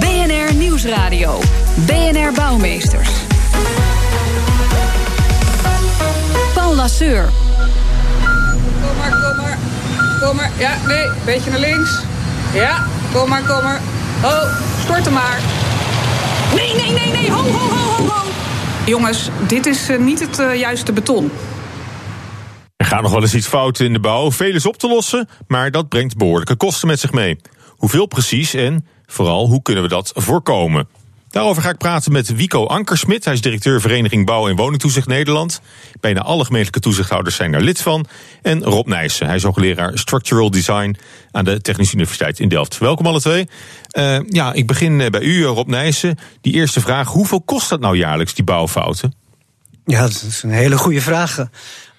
BNR Nieuwsradio. BNR Bouwmeesters. Paul Lasseur. Kom maar, kom maar. Kom maar. Ja, nee, beetje naar links. Ja, kom maar, kom maar. Oh, stort hem maar. Nee, nee, nee, nee. Ho, ho, ho, ho, ho. Jongens, dit is uh, niet het uh, juiste beton. Er gaat nog wel eens iets fout in de bouw. Veel is op te lossen, maar dat brengt behoorlijke kosten met zich mee. Hoeveel precies en vooral hoe kunnen we dat voorkomen? Daarover ga ik praten met Wico Ankersmit. Hij is directeur Vereniging Bouw en Woningtoezicht Nederland. Bijna alle gemeentelijke toezichthouders zijn daar lid van. En Rob Nijssen, hij is hoogleraar Structural Design aan de Technische Universiteit in Delft. Welkom alle twee. Uh, ja, ik begin bij u, Rob Nijssen. Die eerste vraag, hoeveel kost dat nou jaarlijks, die bouwfouten? Ja, dat is een hele goede vraag.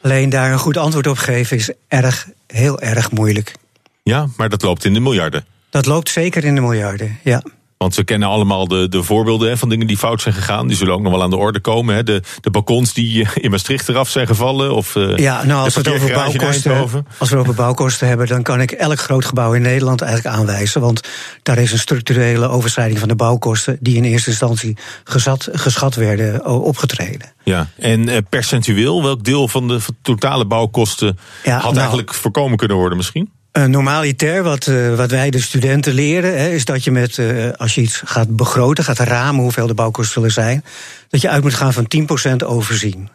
Alleen daar een goed antwoord op geven is erg, heel erg moeilijk. Ja, maar dat loopt in de miljarden. Dat loopt zeker in de miljarden, ja. Want we kennen allemaal de, de voorbeelden hè, van dingen die fout zijn gegaan. Die zullen ook nog wel aan de orde komen. Hè. De, de balkons die eh, in Maastricht eraf zijn gevallen. Of, uh, ja, nou, als we, het over bouwkosten, als we over bouwkosten hebben... dan kan ik elk groot gebouw in Nederland eigenlijk aanwijzen. Want daar is een structurele overschrijding van de bouwkosten... die in eerste instantie gezat, geschat werden opgetreden. Ja, en uh, percentueel, welk deel van de totale bouwkosten... Ja, had nou, eigenlijk voorkomen kunnen worden misschien? Uh, normaliter, wat, uh, wat wij de studenten leren, hè, is dat je met, uh, als je iets gaat begroten, gaat ramen hoeveel de bouwkosten zullen zijn, dat je uit moet gaan van 10% overzien.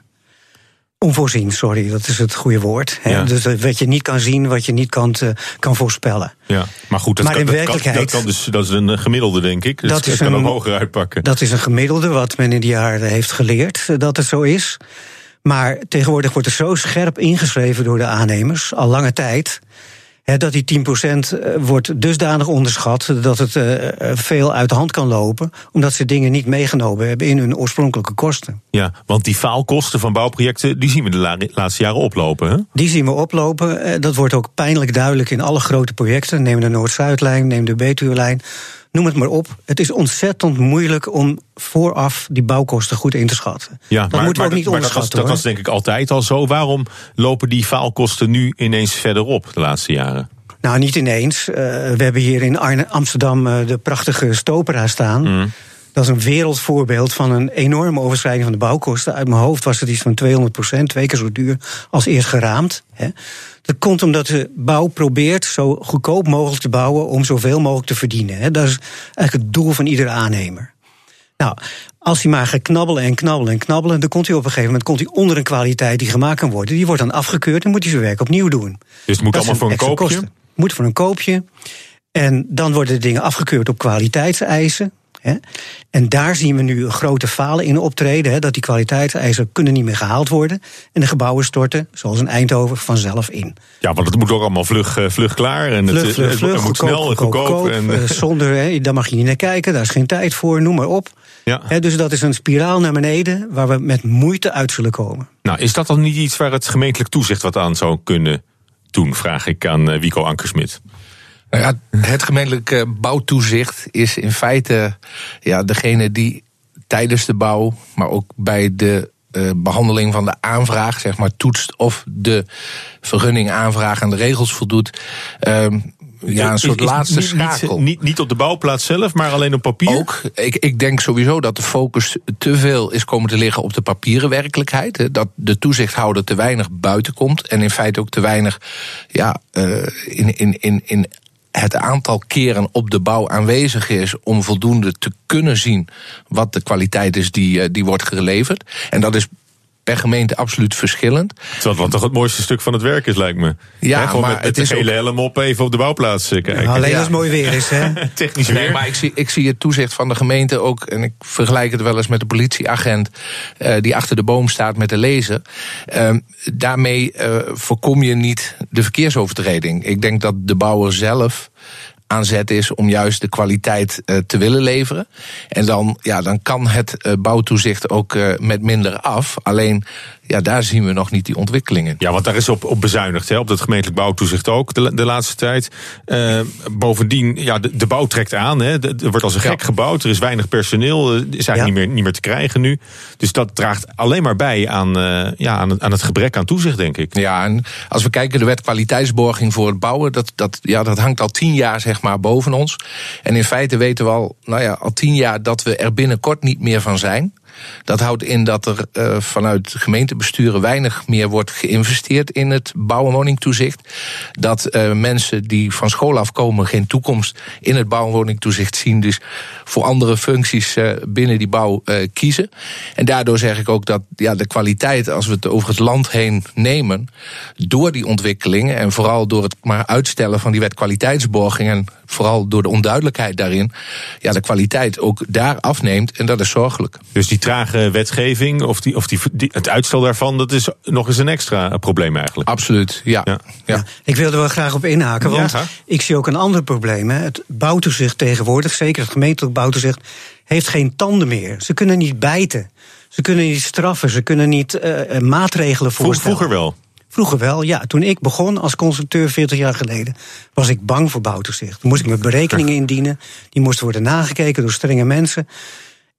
Onvoorzien, sorry, dat is het goede woord. Hè? Ja. Dus wat je niet kan zien, wat je niet kan, kan voorspellen. Ja, maar goed, dat, maar kan, in werkelijkheid, dat, kan dus, dat is een gemiddelde, denk ik. Dus dat is kan een, hoger uitpakken. Dat is een gemiddelde wat men in die jaren heeft geleerd dat het zo is. Maar tegenwoordig wordt er zo scherp ingeschreven door de aannemers, al lange tijd dat die 10% eh, wordt dusdanig onderschat dat het uh, veel uit de hand kan lopen, omdat ze dingen niet meegenomen hebben in hun oorspronkelijke kosten. Ja, want die faalkosten van bouwprojecten, die zien we de laatste jaren oplopen. Hè? Die zien we oplopen. Dat wordt ook pijnlijk duidelijk in alle grote projecten. Neem de Noord-Zuidlijn, neem de Betuwelijn noem het maar op. Het is ontzettend moeilijk om vooraf die bouwkosten goed in te schatten. Ja, dat maar, moeten we ook niet onderschatten. Dat was, dat was denk ik altijd al zo. Waarom lopen die faalkosten nu ineens verder op de laatste jaren? Nou, niet ineens. Uh, we hebben hier in Amsterdam uh, de prachtige Stopera staan. Mm. Dat is een wereldvoorbeeld van een enorme overschrijding van de bouwkosten. Uit mijn hoofd was het iets van 200 procent, twee keer zo duur als eerst geraamd. Hè. Dat komt omdat de bouw probeert zo goedkoop mogelijk te bouwen om zoveel mogelijk te verdienen. Hè. Dat is eigenlijk het doel van iedere aannemer. Nou, als hij maar gaat knabbelen en knabbelen en knabbelen, dan komt hij op een gegeven moment komt hij onder een kwaliteit die gemaakt kan worden. Die wordt dan afgekeurd en moet hij zijn werk opnieuw doen. Dus het moet allemaal voor een koopje? Kosten. Moet voor een koopje. En dan worden de dingen afgekeurd op kwaliteitseisen. Hè. En daar zien we nu grote falen in optreden. Hè, dat die kwaliteitseisen kunnen niet meer gehaald worden. En de gebouwen storten, zoals in Eindhoven, vanzelf in. Ja, want het moet ook allemaal vlug, eh, vlug klaar. En vlug, het, vlug, het, vlug, het moet snel en goedkoop. goedkoop en, uh, zonder, hè, daar mag je niet naar kijken, daar is geen tijd voor, noem maar op. Ja. Dus dat is een spiraal naar beneden waar we met moeite uit zullen komen. Nou, is dat dan niet iets waar het gemeentelijk toezicht wat aan zou kunnen doen, vraag ik aan Wico Ankersmit. Nou ja, het gemeentelijke bouwtoezicht is in feite ja, degene die tijdens de bouw, maar ook bij de uh, behandeling van de aanvraag, zeg maar, toetst of de vergunning aanvraag aan de regels voldoet. Uh, ja, een soort laatste niet, schakel. Niet, niet, op de bouwplaats zelf, maar alleen op papier? Ook. Ik, ik denk sowieso dat de focus te veel is komen te liggen op de papieren werkelijkheid. Dat de toezichthouder te weinig buiten komt. En in feite ook te weinig ja, uh, in, in, in, in het aantal keren op de bouw aanwezig is om voldoende te kunnen zien wat de kwaliteit is die, eh, die wordt geleverd. En dat is per gemeente absoluut verschillend. Terwijl wat toch het mooiste stuk van het werk is, lijkt me. Ja, gewoon maar met, met het de hele ook... helm op even op de bouwplaats eh, kijken. alleen ja. als het mooi weer is, hè? Technisch nee, maar ik zie, ik zie het toezicht van de gemeente ook... en ik vergelijk het wel eens met de politieagent... Uh, die achter de boom staat met de lezer. Uh, daarmee uh, voorkom je niet de verkeersovertreding. Ik denk dat de bouwer zelf aan zet is om juist de kwaliteit uh, te willen leveren. En dan, ja, dan kan het uh, bouwtoezicht ook uh, met minder af. Alleen ja, daar zien we nog niet die ontwikkelingen. Ja, want daar is op, op bezuinigd, hè, op dat gemeentelijk bouwtoezicht ook de, de laatste tijd. Uh, bovendien, ja, de, de, bouw trekt aan. Hè. Er wordt als een gek ja. gebouwd. Er is weinig personeel. Er is eigenlijk ja. niet, meer, niet meer te krijgen nu. Dus dat draagt alleen maar bij aan, uh, ja, aan, aan het gebrek aan toezicht, denk ik. Ja, en als we kijken, de wet kwaliteitsborging voor het bouwen, dat, dat, ja, dat hangt al tien jaar zeg maar boven ons. En in feite weten we al, nou ja, al tien jaar dat we er binnenkort niet meer van zijn. Dat houdt in dat er uh, vanuit gemeentebesturen weinig meer wordt geïnvesteerd in het bouw- en woningtoezicht. Dat uh, mensen die van school afkomen geen toekomst in het bouw- en woningtoezicht zien. Dus voor andere functies uh, binnen die bouw kiezen. En daardoor zeg ik ook dat ja, de kwaliteit, als we het over het land heen nemen, door die ontwikkelingen en vooral door het maar uitstellen van die wet kwaliteitsborging en vooral door de onduidelijkheid daarin, ja, de kwaliteit ook daar afneemt. En dat is zorgelijk. Dus die trage wetgeving of, die, of die, die, het uitstel daarvan, dat is nog eens een extra probleem eigenlijk. Absoluut, ja. ja. ja. ja. Ik wilde wel graag op inhaken, want ja, ik zie ook een ander probleem. Hè. Het bouwtoezicht tegenwoordig, zeker het gemeentelijk bouwtoezicht, heeft geen tanden meer. Ze kunnen niet bijten. Ze kunnen niet straffen, ze kunnen niet uh, maatregelen voorstellen. Vroeger wel. Vroeger wel, ja. Toen ik begon als constructeur 40 jaar geleden, was ik bang voor bouwtoezicht. Toen moest ik mijn berekeningen indienen. Die moesten worden nagekeken door strenge mensen.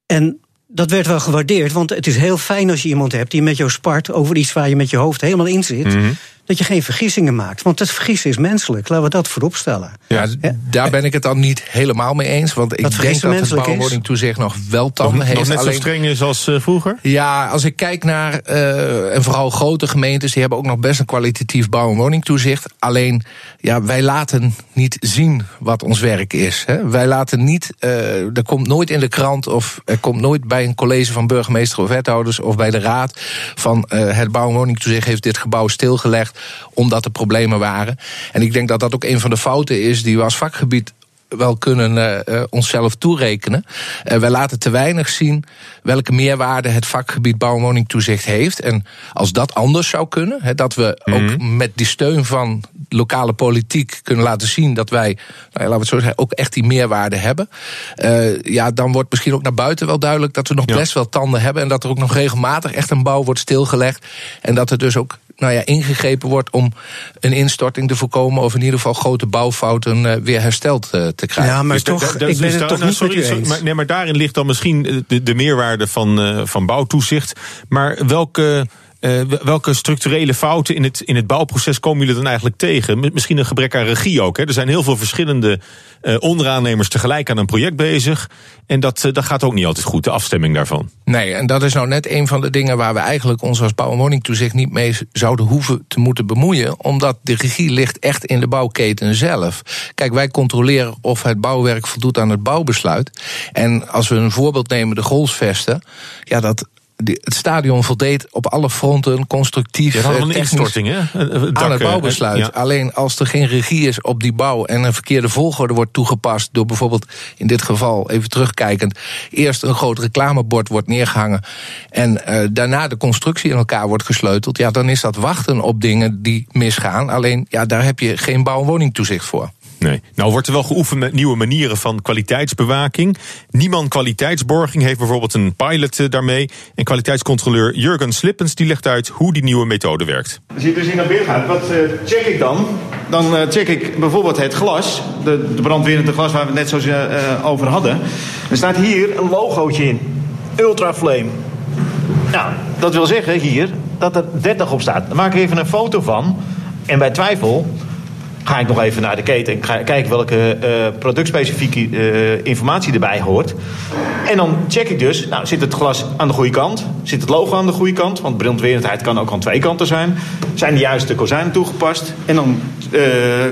En dat werd wel gewaardeerd, want het is heel fijn als je iemand hebt die met jou spart over iets waar je met je hoofd helemaal in zit. -hmm. Dat je geen vergissingen maakt. Want het vergissen is menselijk. Laten we dat voorop stellen. Ja, daar ben ik het dan niet helemaal mee eens. Want ik dat denk dat het bouwwoningtoezicht nog wel tanden nog, heeft. Nog net alleen, zo streng is als uh, vroeger? Ja, als ik kijk naar, uh, en vooral grote gemeentes, die hebben ook nog best een kwalitatief bouw- en woningtoezicht. Alleen, ja, wij laten niet zien wat ons werk is. Hè. Wij laten niet, uh, er komt nooit in de krant of er komt nooit bij een college van burgemeester of wethouders of bij de raad van het bouw- en woningtoezicht heeft dit gebouw stilgelegd omdat er problemen waren. En ik denk dat dat ook een van de fouten is die we als vakgebied wel kunnen uh, onszelf toerekenen. Uh, wij laten te weinig zien welke meerwaarde het vakgebied bouw- en woningtoezicht heeft. En als dat anders zou kunnen, he, dat we mm -hmm. ook met die steun van lokale politiek kunnen laten zien dat wij, nou ja, laten we het zo zeggen, ook echt die meerwaarde hebben. Uh, ja, dan wordt misschien ook naar buiten wel duidelijk dat we nog ja. best wel tanden hebben. En dat er ook nog regelmatig echt een bouw wordt stilgelegd. En dat er dus ook nou ja, ingegrepen wordt om een instorting te voorkomen. of in ieder geval grote bouwfouten uh, weer hersteld uh, te krijgen. Ja, maar dus toch, ik ben dus het toch nou, niet sorry, maar, nee, maar daarin ligt dan misschien de, de meerwaarde van, uh, van bouwtoezicht. Maar welke. Uh, welke structurele fouten in het, in het bouwproces komen jullie dan eigenlijk tegen? Misschien een gebrek aan regie ook. Hè? Er zijn heel veel verschillende uh, onderaannemers tegelijk aan een project bezig. En dat, uh, dat gaat ook niet altijd goed, de afstemming daarvan. Nee, en dat is nou net een van de dingen waar we eigenlijk ons als bouw- en woningtoezicht niet mee zouden hoeven te moeten bemoeien. Omdat de regie ligt echt in de bouwketen zelf. Kijk, wij controleren of het bouwwerk voldoet aan het bouwbesluit. En als we een voorbeeld nemen, de golfsvesten. Ja, dat het stadion voldeed op alle fronten constructief. Ja, een instorting, hè? Dak, aan het bouwbesluit. Ja. Alleen als er geen regie is op die bouw en een verkeerde volgorde wordt toegepast door bijvoorbeeld in dit geval even terugkijkend eerst een groot reclamebord wordt neergehangen en uh, daarna de constructie in elkaar wordt gesleuteld, ja, dan is dat wachten op dingen die misgaan. Alleen ja, daar heb je geen bouw- en woningtoezicht voor. Nee. Nou wordt er wel geoefend met nieuwe manieren van kwaliteitsbewaking. Niemand Kwaliteitsborging heeft bijvoorbeeld een pilot daarmee. En kwaliteitscontroleur Jurgen Slippens die legt uit hoe die nieuwe methode werkt. Als je dus in naar binnen gaat, wat uh, check ik dan? Dan uh, check ik bijvoorbeeld het glas. De, de brandwerende glas waar we het net zo over hadden. Er staat hier een logootje in. Ultraflame. Nou, dat wil zeggen hier dat er 30 op staat. Dan maak ik even een foto van. En bij twijfel ga ik nog even naar de keten en ga kijken welke uh, productspecifieke uh, informatie erbij hoort. En dan check ik dus, nou, zit het glas aan de goede kant? Zit het logo aan de goede kant? Want brandwerendheid kan ook aan twee kanten zijn. Zijn de juiste kozijnen toegepast? En dan uh,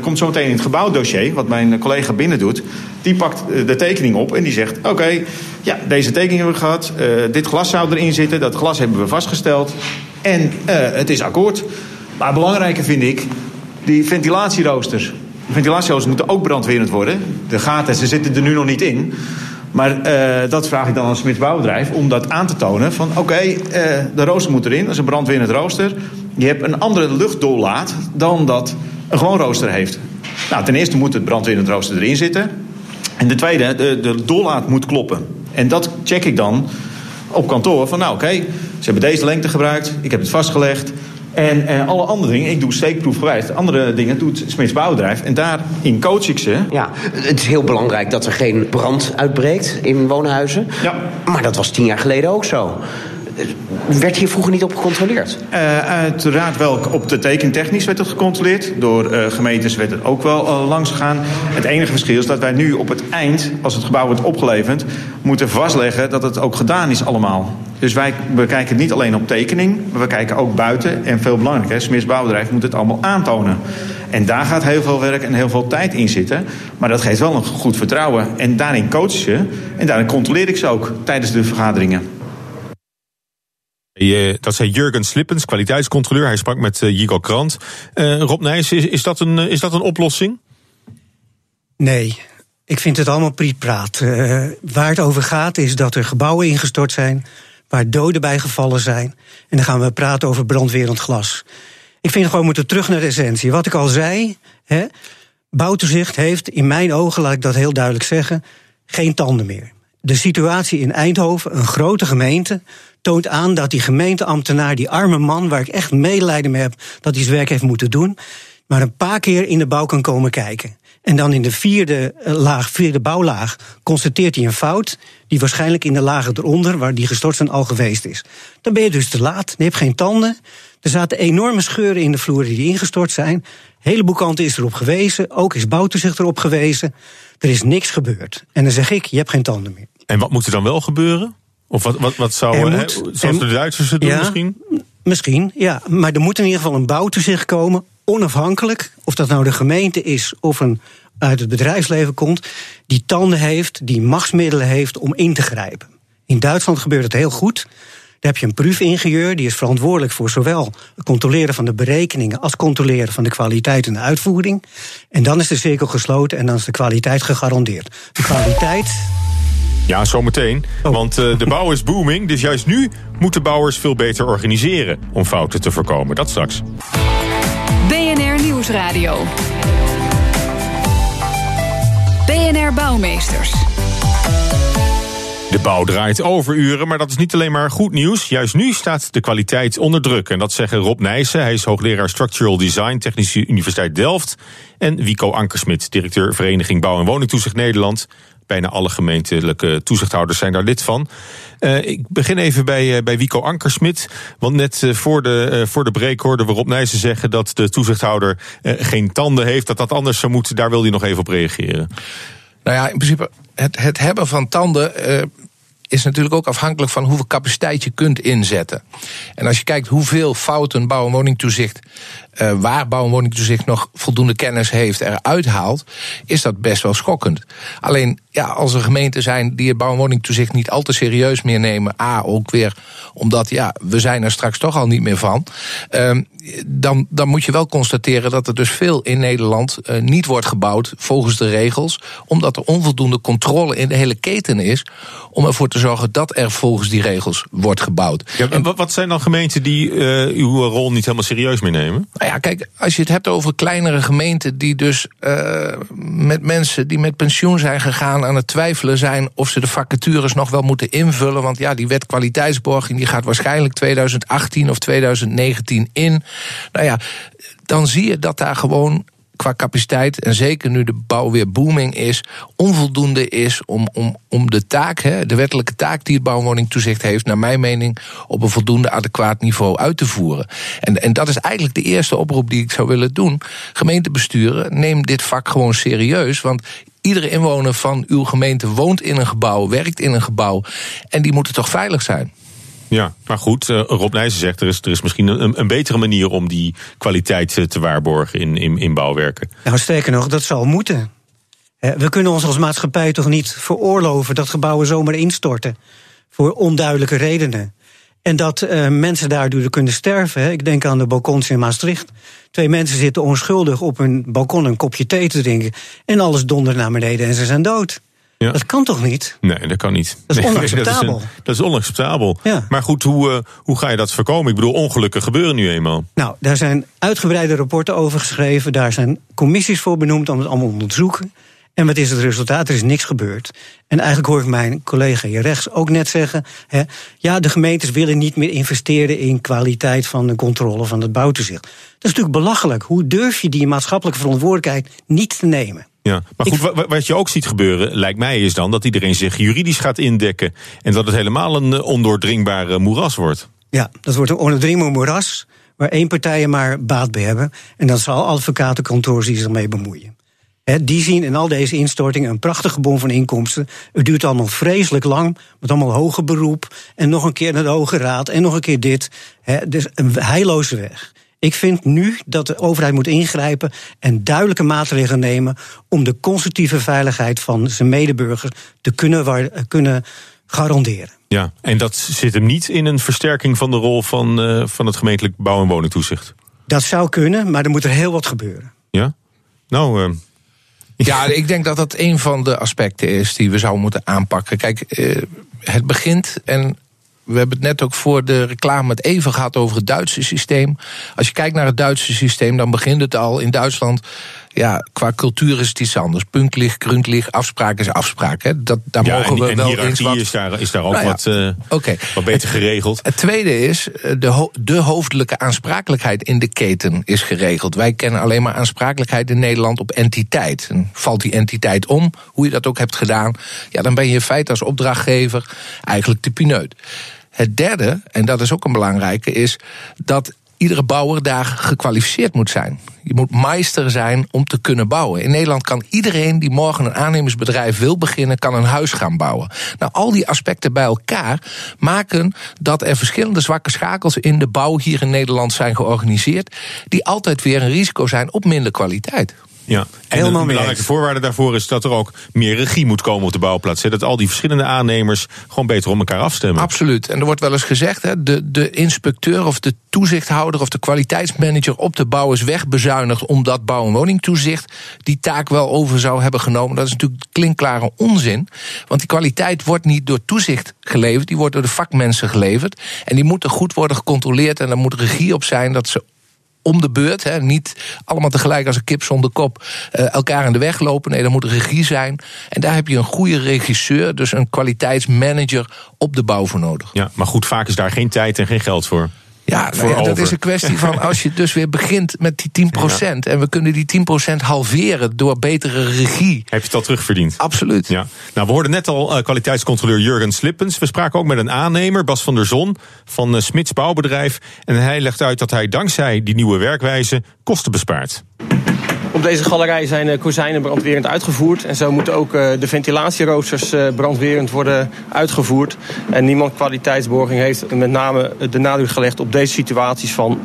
komt zo meteen in het gebouwdossier, wat mijn collega binnen doet, die pakt de tekening op en die zegt: Oké, ja, deze tekening hebben we gehad. dit glas zou erin zitten, dat glas hebben we vastgesteld. En het is akkoord. Maar belangrijker vind ik, die ventilatieroosters. De ventilatieroosters moeten ook brandwerend worden. De gaten, ze zitten er nu nog niet in. Maar uh, dat vraag ik dan als Smits bouwbedrijf om dat aan te tonen. Van oké, uh, de rooster moet erin, dat is een brandwerend rooster. Je hebt een andere luchtdoorlaat dan dat een gewoon rooster heeft. Nou, ten eerste moet het brandweerend rooster erin zitten. En de tweede, de, de doorlaat moet kloppen. En dat check ik dan op kantoor. Van nou oké, ze hebben deze lengte gebruikt. Ik heb het vastgelegd. En eh, alle andere dingen, ik doe steekproefgewijs. Andere dingen doet Smits Bouwbedrijf. En daarin coach ik ze. Ja, het is heel belangrijk dat er geen brand uitbreekt in woonhuizen. Ja. Maar dat was tien jaar geleden ook zo. Werd hier vroeger niet op gecontroleerd? Uh, uiteraard wel op de tekentechnisch werd het gecontroleerd. Door uh, gemeentes werd het ook wel uh, langs gegaan. Het enige verschil is dat wij nu op het eind, als het gebouw wordt opgeleverd, moeten vastleggen dat het ook gedaan is allemaal. Dus wij bekijken niet alleen op tekening, maar we kijken ook buiten. En veel belangrijker, Smis Bouwbedrijf moet het allemaal aantonen. En daar gaat heel veel werk en heel veel tijd in zitten. Maar dat geeft wel een goed vertrouwen. En daarin coach je en daarin controleer ik ze ook tijdens de vergaderingen. Dat zei Jurgen Slippens, kwaliteitscontroleur. Hij sprak met uh, Jigo Krant. Uh, Rob Nijs, is, is, dat een, is dat een oplossing? Nee, ik vind het allemaal prietpraat. Uh, waar het over gaat is dat er gebouwen ingestort zijn... waar doden bij gevallen zijn. En dan gaan we praten over brandwerend glas. Ik vind gewoon, moeten terug naar de essentie. Wat ik al zei, hè, bouwtoezicht heeft in mijn ogen, laat ik dat heel duidelijk zeggen... geen tanden meer. De situatie in Eindhoven, een grote gemeente toont aan dat die gemeenteambtenaar, die arme man, waar ik echt medelijden mee heb dat hij zijn werk heeft moeten doen, maar een paar keer in de bouw kan komen kijken. En dan in de vierde laag, vierde bouwlaag, constateert hij een fout. die waarschijnlijk in de lagen eronder, waar die gestort zijn, al geweest is. Dan ben je dus te laat. Je hebt geen tanden. Er zaten enorme scheuren in de vloer die ingestort zijn. Een heleboel kanten is erop gewezen. Ook is bouwtoezicht erop gewezen. Er is niks gebeurd. En dan zeg ik: je hebt geen tanden meer. En wat moet er dan wel gebeuren? Of wat, wat, wat zou, Er zoals er- de Duitsers het doen Ja. misschien? Misschien, ja. Maar er moet in ieder geval een bouwtoezicht komen, onafhankelijk. Of dat nou de gemeente is of een uit het bedrijfsleven komt. Die tanden heeft, die machtsmiddelen heeft om in te grijpen. In Duitsland gebeurt het heel goed. Daar heb je een proefingenieur, die is verantwoordelijk voor zowel het controleren van de berekeningen als controleren van de kwaliteit en de uitvoering. En dan is de cirkel gesloten en dan is de kwaliteit gegarandeerd. De kwaliteit Ja, zometeen. Oh. Want eh, de bouw is booming, dus juist nu moeten bouwers veel beter organiseren om fouten te voorkomen. Dat straks. BNR Nieuwsradio. BNR Bouwmeesters. De bouw draait overuren, maar dat is niet alleen maar goed nieuws. Juist nu staat de kwaliteit onder druk. En dat zeggen Rob Nijssen, hij is hoogleraar Structural Design, Technische Universiteit Delft. En Wico Ankersmit, directeur Vereniging Bouw en Woningtoezicht Nederland. Bijna alle gemeentelijke toezichthouders zijn daar lid van. Eh, ik begin even bij, eh, bij Wico Ankersmit. Want net eh, voor, de, voor de break hoorden we Rob Nijssen zeggen dat de toezichthouder geen tanden heeft. Dat dat anders zou moeten. Daar wil hij nog even op reageren. Nou ja, in principe, het, het hebben van tanden is natuurlijk ook afhankelijk van hoeveel capaciteit je kunt inzetten. En als je kijkt hoeveel fouten bouw- en woningtoezicht, eh, waar bouw- en woningtoezicht nog voldoende kennis heeft, eruit haalt, is dat best wel schokkend. Alleen, ja, als er gemeenten zijn die het bouw- en woningtoezicht niet al te serieus meer nemen, A, ook weer omdat, ja, we zijn er straks toch al niet meer van, ehm, dan, dan moet je wel constateren dat er dus veel in Nederland eh, niet wordt gebouwd volgens de regels, omdat er onvoldoende controle in de hele keten is om ervoor te zorgen dat er volgens die regels wordt gebouwd. Ja, en wat, zijn dan gemeenten die eh, uw rol niet helemaal serieus meer nemen? Nou ja, kijk, als je het hebt over kleinere gemeenten die dus eh, met mensen die met pensioen zijn gegaan aan het twijfelen zijn of ze de vacatures nog wel moeten invullen. Want ja, die wet kwaliteitsborging die gaat waarschijnlijk 2018 of 2019 in. Nou ja, dan zie je dat daar gewoon qua capaciteit, en zeker nu de bouw weer booming is, onvoldoende is om, om, om de taak, hè, de wettelijke taak die het bouwwoningtoezicht heeft, naar mijn mening, op een voldoende adequaat niveau uit te voeren. En, en dat is eigenlijk de eerste oproep die ik zou willen doen. Gemeentebesturen, neem dit vak gewoon serieus, want iedere inwoner van uw gemeente woont in een gebouw, werkt in een gebouw, en die moeten toch veilig zijn. Ja, maar goed, eh, Rob Nijssen zegt er is, er is misschien een, een betere manier om die kwaliteit eh, te waarborgen in, in, in bouwwerken. Nou, sterker nog, dat zal moeten. We kunnen ons als maatschappij toch niet veroorloven dat gebouwen zomaar instorten. Voor onduidelijke redenen. En dat eh, mensen daardoor kunnen sterven. Ik denk aan de balkons in Maastricht. Twee mensen zitten onschuldig op hun balkon een kopje thee te drinken. En alles dondert naar beneden en ze zijn dood. Ja. Dat kan toch niet? Nee, dat kan niet. Dat is onacceptabel. Dat is, een- dat is onacceptabel. Ja. Maar goed, hoe, eh, hoe ga je dat voorkomen? Ik bedoel, ongelukken gebeuren nu eenmaal. Nou, daar zijn uitgebreide rapporten over geschreven. Daar zijn commissies voor benoemd om het allemaal te onderzoeken. En wat is het resultaat? Er is niks gebeurd. En eigenlijk hoor ik mijn collega hier rechts ook net zeggen... Hè, ja, de gemeentes willen niet meer investeren... in kwaliteit van de controle van het bouwtoezicht. Dat is natuurlijk belachelijk. Hoe durf je die maatschappelijke verantwoordelijkheid niet te nemen? Ja, maar goed, wa- wa- wat je ook ziet gebeuren, lijkt mij, is dan dat iedereen zich juridisch gaat indekken. En dat het helemaal een eh, ondoordringbaar eh, moeras wordt. Ja, dat wordt een ondoordringbaar moeras... waar één partij er maar baat bij hebben. En dat zal advocatenkantoors die zich ermee bemoeien. Die zien in al deze instortingen een prachtige bom van inkomsten. Het duurt allemaal vreselijk lang, met allemaal hoger beroep... en nog een keer naar de Hoge Raad en nog een keer dit. Hè, dus een heilloze weg. Ik vind nu dat de overheid moet ingrijpen en duidelijke maatregelen nemen... om de constructieve veiligheid van zijn medeburgers te kunnen, waar- kunnen garanderen. Ja, en dat zit hem niet in een versterking van de rol van, eh, van het gemeentelijk bouw- en woningtoezicht. Dat zou kunnen, maar er moet er heel wat gebeuren. Ja? Nou, eh, Ja, ik denk dat dat een van de aspecten is die we zouden moeten aanpakken. Kijk, eh, het begint en. We hebben het net ook voor de reclame het even gehad over het Duitse systeem. Als je kijkt naar het Duitse systeem, dan begint het al in Duitsland. Ja, qua cultuur is het iets anders. Puntlich, gründlich, afspraak is afspraak. Hè. Dat, daar ja, mogen en, we en wel eens wat... is daar, is daar ook Nou ja, wat, Oké. wat beter geregeld. Het tweede is, eh, de, ho- de hoofdelijke aansprakelijkheid in de keten is geregeld. Wij kennen alleen maar aansprakelijkheid in Nederland op entiteit. En valt die entiteit om, hoe je dat ook hebt gedaan, ja, dan ben je in feite als opdrachtgever eigenlijk de pineut. Het derde, en dat is ook een belangrijke, is dat iedere bouwer daar gekwalificeerd moet zijn. Je moet meester zijn om te kunnen bouwen. In Nederland kan iedereen die morgen een aannemersbedrijf wil beginnen, kan een huis gaan bouwen. Nou, al die aspecten bij elkaar maken dat er verschillende zwakke schakels in de bouw hier in Nederland zijn georganiseerd, die altijd weer een risico zijn op minder kwaliteit. Ja, en Helemaal een belangrijke voorwaarde daarvoor is dat er ook meer regie moet komen op de bouwplaats. hè. Dat al die verschillende aannemers gewoon beter om elkaar afstemmen. Absoluut. En er wordt wel eens gezegd, hè, de, de inspecteur of de toezichthouder of de kwaliteitsmanager op de bouw is wegbezuinigd omdat bouw- en woningtoezicht die taak wel over zou hebben genomen. Dat is natuurlijk klinkklare onzin. Want die kwaliteit wordt niet door toezicht geleverd, die wordt door de vakmensen geleverd. En die moeten goed worden gecontroleerd en er moet regie op zijn dat ze om de beurt. Hè, niet allemaal tegelijk als een kip zonder kop eh, elkaar in de weg lopen. Nee, er moet regie zijn. En daar heb je een goede regisseur, dus een kwaliteitsmanager op de bouw voor nodig. Ja, maar goed, vaak is daar geen tijd en geen geld voor. Ja, nou dat is een kwestie van als je dus weer begint met die 10%. En we kunnen die 10% halveren door betere regie. Heb je het al terugverdiend? Absoluut. Ja. Nou, we hoorden net al eh, kwaliteitscontroleur Jurgen Slippens. We spraken ook met een aannemer, Bas van der Zon, van eh, Smits Bouwbedrijf. En hij legt uit dat hij dankzij die nieuwe werkwijze kosten bespaart. Op deze galerij zijn eh, kozijnen brandwerend uitgevoerd. En zo moeten ook eh, de ventilatieroosters eh, brandwerend worden uitgevoerd. En niemand kwaliteitsborging heeft met name de nadruk gelegd op deze situaties van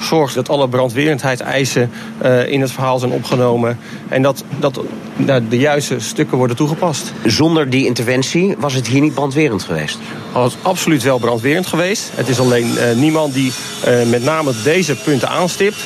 zorg dat alle brandwerendheidseisen eh, in het verhaal zijn opgenomen. En dat, dat nou, de juiste stukken worden toegepast. Zonder die interventie was het hier niet brandwerend geweest. Het is absoluut wel brandwerend geweest. Het is alleen niemand die met name deze punten aanstipt...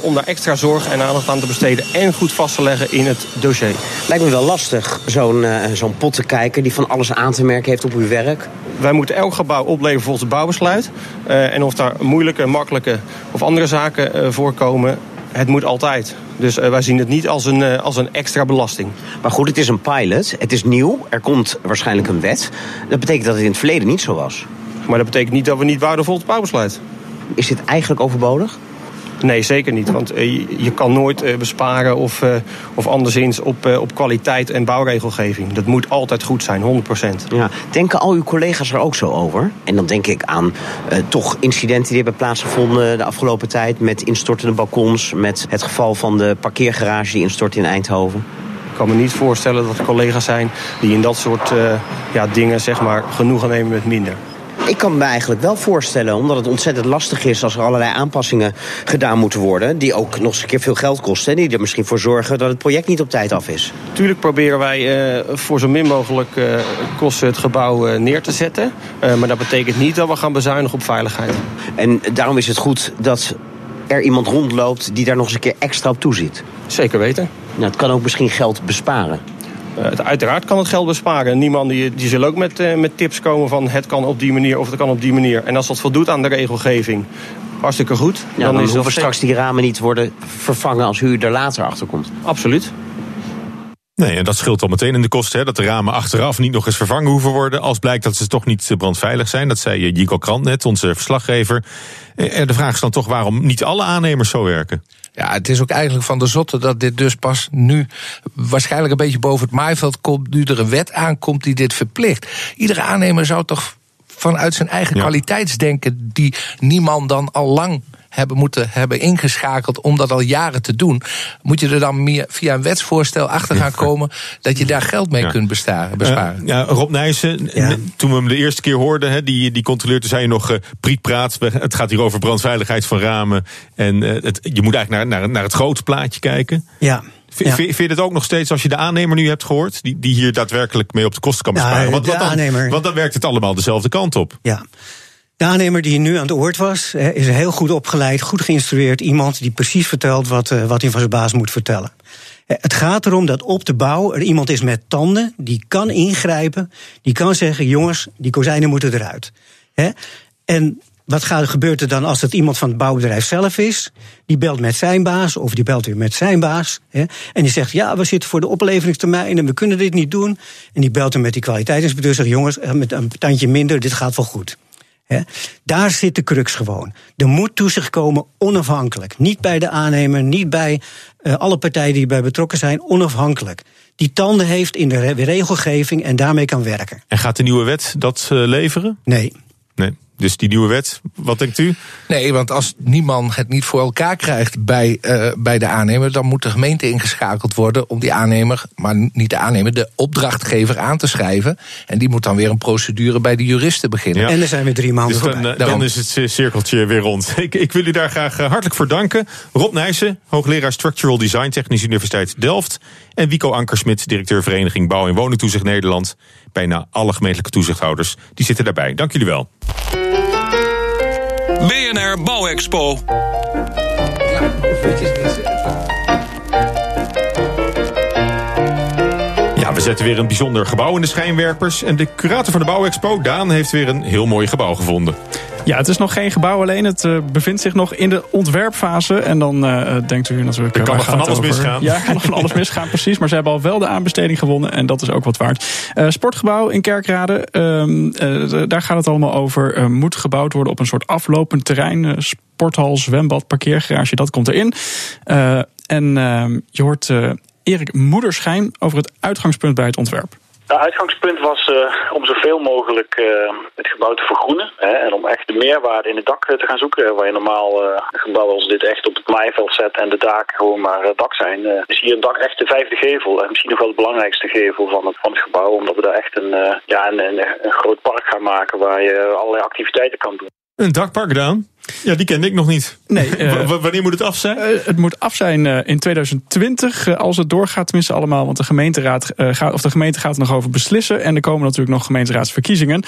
om daar extra zorg en aandacht aan te besteden... en goed vast te leggen in het dossier. Lijkt me wel lastig, zo'n eh, zo'n pot te kijken die van alles aan te merken heeft op uw werk. Wij moeten elk gebouw opleveren volgens het bouwbesluit. Eh, en of daar moeilijke, makkelijke of andere zaken eh, voorkomen... het moet altijd. Dus wij zien het niet als een, als een extra belasting. Maar goed, het is een pilot, het is nieuw, er komt waarschijnlijk een wet. Dat betekent dat het in het verleden niet zo was. Maar dat betekent niet dat we niet wouden volgens het bouwbesluit. Is dit eigenlijk overbodig? Nee, zeker niet. Want eh, je, kan nooit eh, besparen of, eh, of anderszins op, op kwaliteit en bouwregelgeving. Dat moet altijd goed zijn, 100%. Ja. Denken al uw collega's er ook zo over? En dan denk ik aan toch incidenten die hebben plaatsgevonden de afgelopen tijd... met instortende balkons, met het geval van de parkeergarage die instort in Eindhoven. Ik kan me niet voorstellen dat er collega's zijn die in dat soort ja, dingen zeg maar, genoegen nemen met minder. Ik kan me eigenlijk wel voorstellen, omdat het ontzettend lastig is als er allerlei aanpassingen gedaan moeten worden, die ook nog eens een keer veel geld kosten en die er misschien voor zorgen dat het project niet op tijd af is. Tuurlijk proberen wij eh, voor zo min mogelijk eh, kosten het gebouw eh, neer te zetten. Maar dat betekent niet dat we gaan bezuinigen op veiligheid. En daarom is het goed dat er iemand rondloopt die daar nog eens een keer extra op toeziet. Zeker weten. Nou, het kan ook misschien geld besparen. Het, uiteraard kan het geld besparen. Niemand die, die zal ook met, uh, met tips komen van het kan op die manier of het kan op die manier. En als dat voldoet aan de regelgeving, hartstikke goed. Ja, dan, dan is hoeven straks die ramen niet worden vervangen als u er later achter komt. Absoluut. Nee, en dat scheelt al meteen in de kosten. Hè, dat de ramen achteraf niet nog eens vervangen hoeven worden. Als blijkt dat ze toch niet brandveilig zijn. Dat zei Jico Krant net, onze verslaggever. En de vraag is dan toch waarom niet alle aannemers zo werken. Ja, het is ook eigenlijk van de zotte dat dit dus pas nu waarschijnlijk een beetje boven het maaiveld komt. Nu er een wet aankomt die dit verplicht. Iedere aannemer zou toch vanuit zijn eigen ja. kwaliteitsdenken, die niemand dan al lang hebben moeten hebben ingeschakeld om dat al jaren te doen, moet je er dan meer via een wetsvoorstel achter gaan komen dat je daar geld mee kunt besparen. besparen. Uh, ja, Rob Nijssen, toen we hem de eerste keer hoorden, he, die, die controleerde, zei je nog uh, prietpraat. Het gaat hier over brandveiligheid van ramen. En uh, het, je moet eigenlijk naar, naar, naar het grote plaatje kijken. Ja. Vind, vind je het ook nog steeds als je de aannemer nu hebt gehoord, die, die hier daadwerkelijk mee op de kosten kan besparen? Ja, want, dan, aannemer. want dan werkt het allemaal dezelfde kant op. Ja. De aannemer die nu aan het woord was, is heel goed opgeleid, goed geïnstrueerd. Iemand die precies vertelt wat, wat hij van zijn baas moet vertellen. Het gaat erom dat op de bouw er iemand is met tanden, die kan ingrijpen, die kan zeggen: jongens, die kozijnen moeten eruit. En wat gaat, gebeurt er dan als het iemand van het bouwbedrijf zelf is? Die belt met zijn baas of die belt weer met zijn baas. En die zegt: Ja, we zitten voor de opleveringstermijn en we kunnen dit niet doen. En die belt hem met die kwaliteitsinspecteur en zegt: Jongens, met een tandje minder, dit gaat wel goed. He, daar zit de crux gewoon. Er moet toezicht komen onafhankelijk. Niet bij de aannemer, niet bij uh, alle partijen die bij betrokken zijn, onafhankelijk. Die tanden heeft in de regelgeving en daarmee kan werken. En gaat de nieuwe wet dat uh, leveren? Nee. Nee. Dus die nieuwe wet, wat denkt u? Nee, want als niemand het niet voor elkaar krijgt bij, uh, bij de aannemer, dan moet de gemeente ingeschakeld worden om die aannemer, maar niet de aannemer, de opdrachtgever aan te schrijven. En die moet dan weer een procedure bij de juristen beginnen. Ja. En er zijn weer drie maanden dus dan, voorbij. uh, dan is het cirkeltje weer rond. Ik, ik wil u daar graag hartelijk voor danken. Rob Nijssen, hoogleraar Structural Design, Technische Universiteit Delft. En Wico Ankersmit, directeur Vereniging Bouw en Woningtoezicht Nederland. Bijna alle gemeentelijke toezichthouders, die zitten daarbij. Dank jullie wel. BNR Bouwexpo. Ja, we zetten weer een bijzonder gebouw in de schijnwerpers. En de curator van de Bouwexpo, Daan, heeft weer een heel mooi gebouw gevonden. Ja, het is nog geen gebouw alleen. Het uh, bevindt zich nog in de ontwerpfase. En dan uh, denkt u natuurlijk... Er kan nog van alles over... misgaan. Ja, kan nog van alles misgaan, precies. Maar ze hebben al wel de aanbesteding gewonnen. En dat is ook wat waard. Uh, sportgebouw in Kerkrade. daar gaat het allemaal over. moet gebouwd worden op een soort aflopend terrein. sporthal, zwembad, parkeergarage. Dat komt erin. en je hoort Erik Moederschijn over het uitgangspunt bij het ontwerp. Het uitgangspunt was uh, om zoveel mogelijk uh, het gebouw te vergroenen. Hè, en om echt de meerwaarde in het dak te gaan zoeken. Waar je normaal een gebouw als dit echt op het maaiveld zet en de daken gewoon maar dak zijn. is hier een dak echt de vijfde gevel. En misschien nog wel de belangrijkste gevel van het, van het gebouw. Omdat we daar echt een, ja, een, een groot park gaan maken waar je allerlei activiteiten kan doen. Een dakpark gedaan? Ja, die kende ik nog niet. Nee. Uh, wanneer moet het af zijn? Uh, het moet af zijn uh, in 2020, als het doorgaat, tenminste allemaal. Want de gemeenteraad gaat, of de gemeente gaat er nog over beslissen. En er komen natuurlijk nog gemeenteraadsverkiezingen.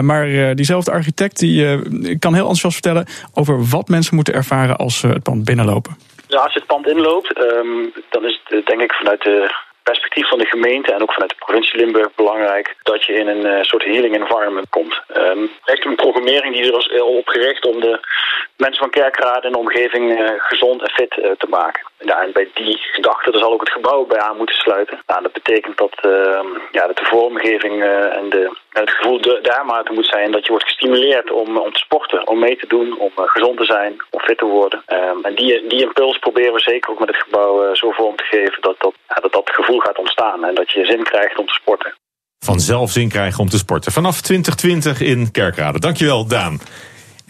maar diezelfde architect die, kan heel enthousiast vertellen over wat mensen moeten ervaren als ze het pand binnenlopen. Ja, als je het pand inloopt, um, dan is het denk ik vanuit de perspectief van de gemeente en ook vanuit de provincie Limburg belangrijk dat je in een uh, soort healing environment komt. Um, echt een programmering die er is op gericht om de mensen van Kerkrade en de omgeving uh, gezond en fit uh, te maken. En bij die gedachte zal ook het gebouw bij aan moeten sluiten. Nou, dat betekent dat uh, ja, dat de vormgeving uh, en, de, en het gevoel de, daarmate moet zijn dat je wordt gestimuleerd om, om te sporten, om mee te doen, om gezond te zijn, om fit te worden. Um, en die, die impuls proberen we zeker ook met het gebouw zo vorm te geven dat dat, ja, dat dat gevoel gaat ontstaan en dat je zin krijgt om te sporten. Vanzelf zin krijgen om te sporten. Vanaf 2020 in Kerkrade. Dankjewel, Daan.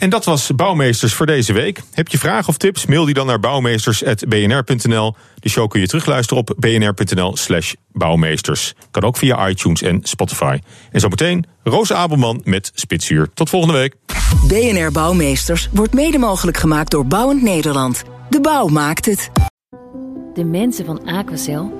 En dat was Bouwmeesters voor deze week. Heb je vragen of tips? Mail die dan naar bouwmeesters.bnr.nl. De show kun je terugluisteren op bnr.nl slash bouwmeesters. Kan ook via iTunes en Spotify. En zometeen Roos Abelman met Spitsuur. Tot volgende week. BNR Bouwmeesters wordt mede mogelijk gemaakt door Bouwend Nederland. De bouw maakt het. De mensen van Aquacel